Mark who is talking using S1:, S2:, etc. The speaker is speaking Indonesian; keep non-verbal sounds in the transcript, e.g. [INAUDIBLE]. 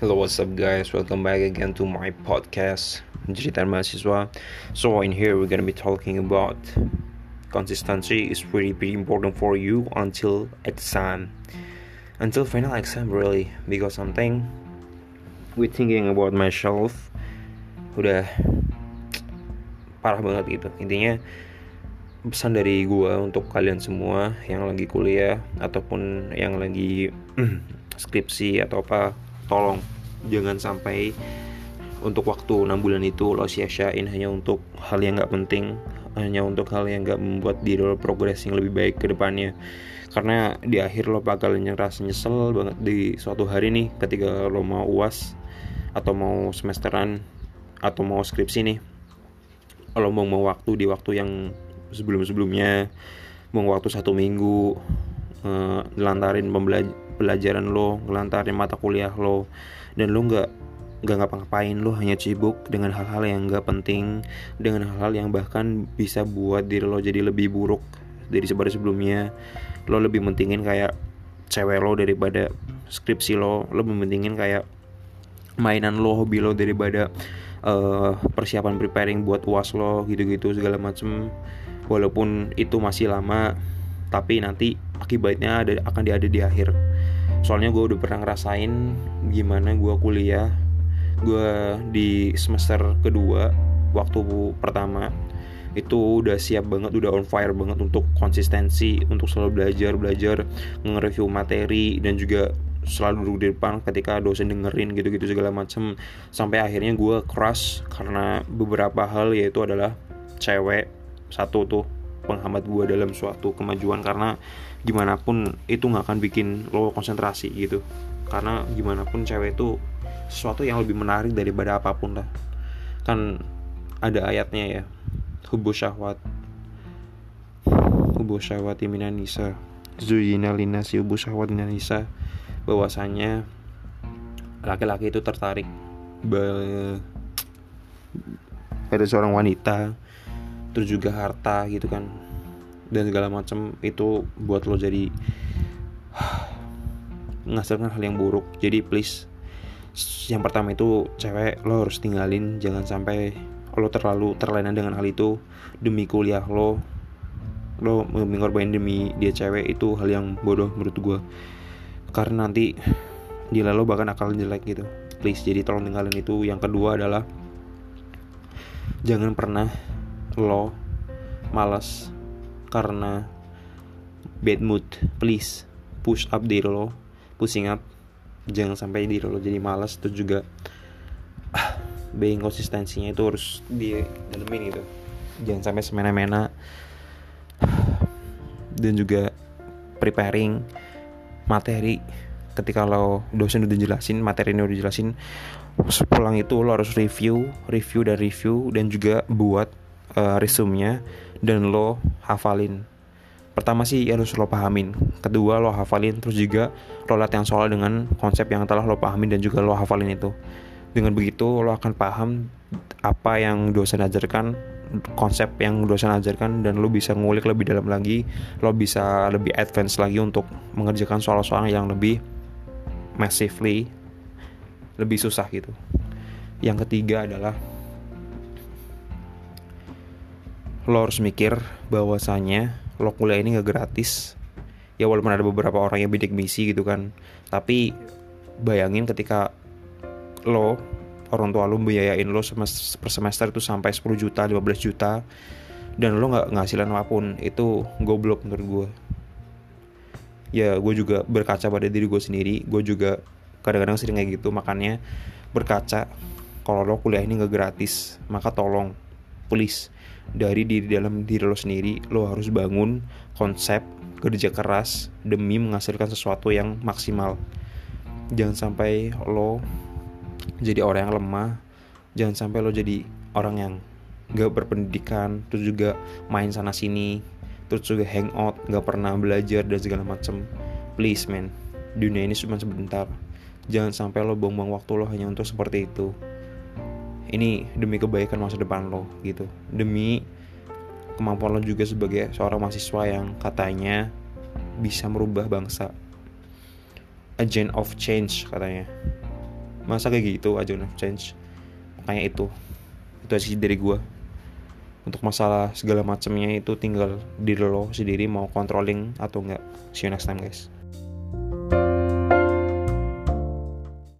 S1: Hello, what's up, guys? Welcome back again to my podcast, Cerita Mahasiswa. So, in here, we're gonna be talking about consistency is pretty, pretty important for you until exam, until final exam, really. Because something we thinking about myself udah parah banget gitu. Intinya pesan dari gue untuk kalian semua yang lagi kuliah ataupun yang lagi [CLEARS THROAT] skripsi atau apa tolong jangan sampai untuk waktu 6 bulan itu lo sia-siain hanya untuk hal yang gak penting hanya untuk hal yang gak membuat diri lo progres yang lebih baik ke depannya. Karena di akhir lo bakal ngerasa nyesel banget di suatu hari nih ketika lo mau uas atau mau semesteran atau mau skripsi nih. Lo mau mau waktu di waktu yang sebelum-sebelumnya mau waktu satu minggu uh, ngelantarin pembelajaran lo ngelantarin mata kuliah lo dan lo nggak nggak ngapa-ngapain. Lo hanya sibuk dengan hal-hal yang nggak penting dengan hal-hal yang bahkan bisa buat diri lo jadi lebih buruk dari sebelum-sebelumnya lo lebih mentingin kayak cewek lo daripada skripsi lo. Lo lebih mentingin kayak mainan lo hobi lo daripada uh, persiapan preparing buat uas lo gitu-gitu segala macem. Walaupun itu masih lama tapi nanti akibatnya ada akan ada di akhir soalnya gue udah pernah ngerasain gimana gue kuliah. Gue di semester kedua waktu pertama itu udah siap banget udah on fire banget untuk konsistensi untuk selalu belajar belajar nge-review materi dan juga selalu duduk di depan ketika dosen dengerin gitu-gitu segala macem. Sampai akhirnya gue keras karena beberapa hal yaitu adalah cewek satu tuh penghambat gue dalam suatu kemajuan karena gimana pun itu nggak akan bikin lo konsentrasi gitu. Karena gimana pun cewek itu sesuatu yang lebih menarik daripada apa pun lah. Kan ada ayatnya ya hubu syahwat hubu syahwat nisa. Zuyina linasi hubu syahwat nisa. Bahwasanya laki-laki itu tertarik [TSK] pada seorang wanita terus juga harta gitu kan. Dan segala macam itu buat lo jadi [SIGHS] menghasilkan hal yang buruk. Jadi please yang pertama itu cewek lo harus tinggalin. Jangan sampai lo terlalu terlena dengan hal itu. Demi kuliah lo lo mengorbanin demi dia cewek itu hal yang bodoh menurut gue karena nanti dia lo bahkan akal jelek gitu. Please jadi tolong tinggalin itu. Yang kedua adalah jangan pernah lo malas karena bad mood. Please push up diri lo. Pushing up jangan sampai diri lo jadi malas itu juga ah, being konsistensinya itu harus di dalemin gitu. Jangan sampai semena-mena. Dan juga preparing materi. Ketika lo dosen udah jelasin materi ini udah jelasin sepulang itu lo harus review review dan review. Dan juga buat uh, resume-nya dan lo hafalin. Pertama sih harus lo pahamin. Kedua lo hafalin. Terus juga lo latihan soal dengan konsep yang telah lo pahamin dan juga lo hafalin itu. Dengan begitu lo akan paham apa yang dosen ajarkan konsep yang dosen ajarkan dan lo bisa ngulik lebih dalam lagi. Lo bisa lebih advance lagi untuk mengerjakan soal-soal yang lebih massively lebih susah gitu. Yang ketiga adalah lo harus mikir bahwasanya lo kuliah ini gak gratis. Ya walaupun ada beberapa orang yang bidik misi gitu kan. Tapi bayangin ketika lo orang tua lo biayain lo per semester itu sampai 10 juta 15 juta dan lo nggak ngasilan apa pun itu goblok menurut gue ya gue juga berkaca pada diri gue sendiri. Gue juga kadang-kadang sering kayak gitu. Makanya berkaca kalau lo kuliah ini gak gratis maka tolong please. Dari diri dalam diri lo sendiri lo harus bangun konsep kerja keras demi menghasilkan sesuatu yang maksimal. Jangan sampai lo jadi orang yang lemah jangan sampai lo jadi orang yang gak berpendidikan terus juga main sana sini terus juga hangout gak pernah belajar dan segala macem. Please man dunia ini cuma sebentar. Jangan sampai lo buang-buang waktu lo hanya untuk seperti itu ini demi kebaikan masa depan lo gitu. Demi kemampuan lo juga sebagai seorang mahasiswa yang katanya bisa merubah bangsa. Agent of change katanya. Masa kayak gitu aja udah change? Makanya itu. Itu sih dari gue untuk masalah segala macamnya itu tinggal diri lo sendiri mau controlling atau enggak. See you next time guys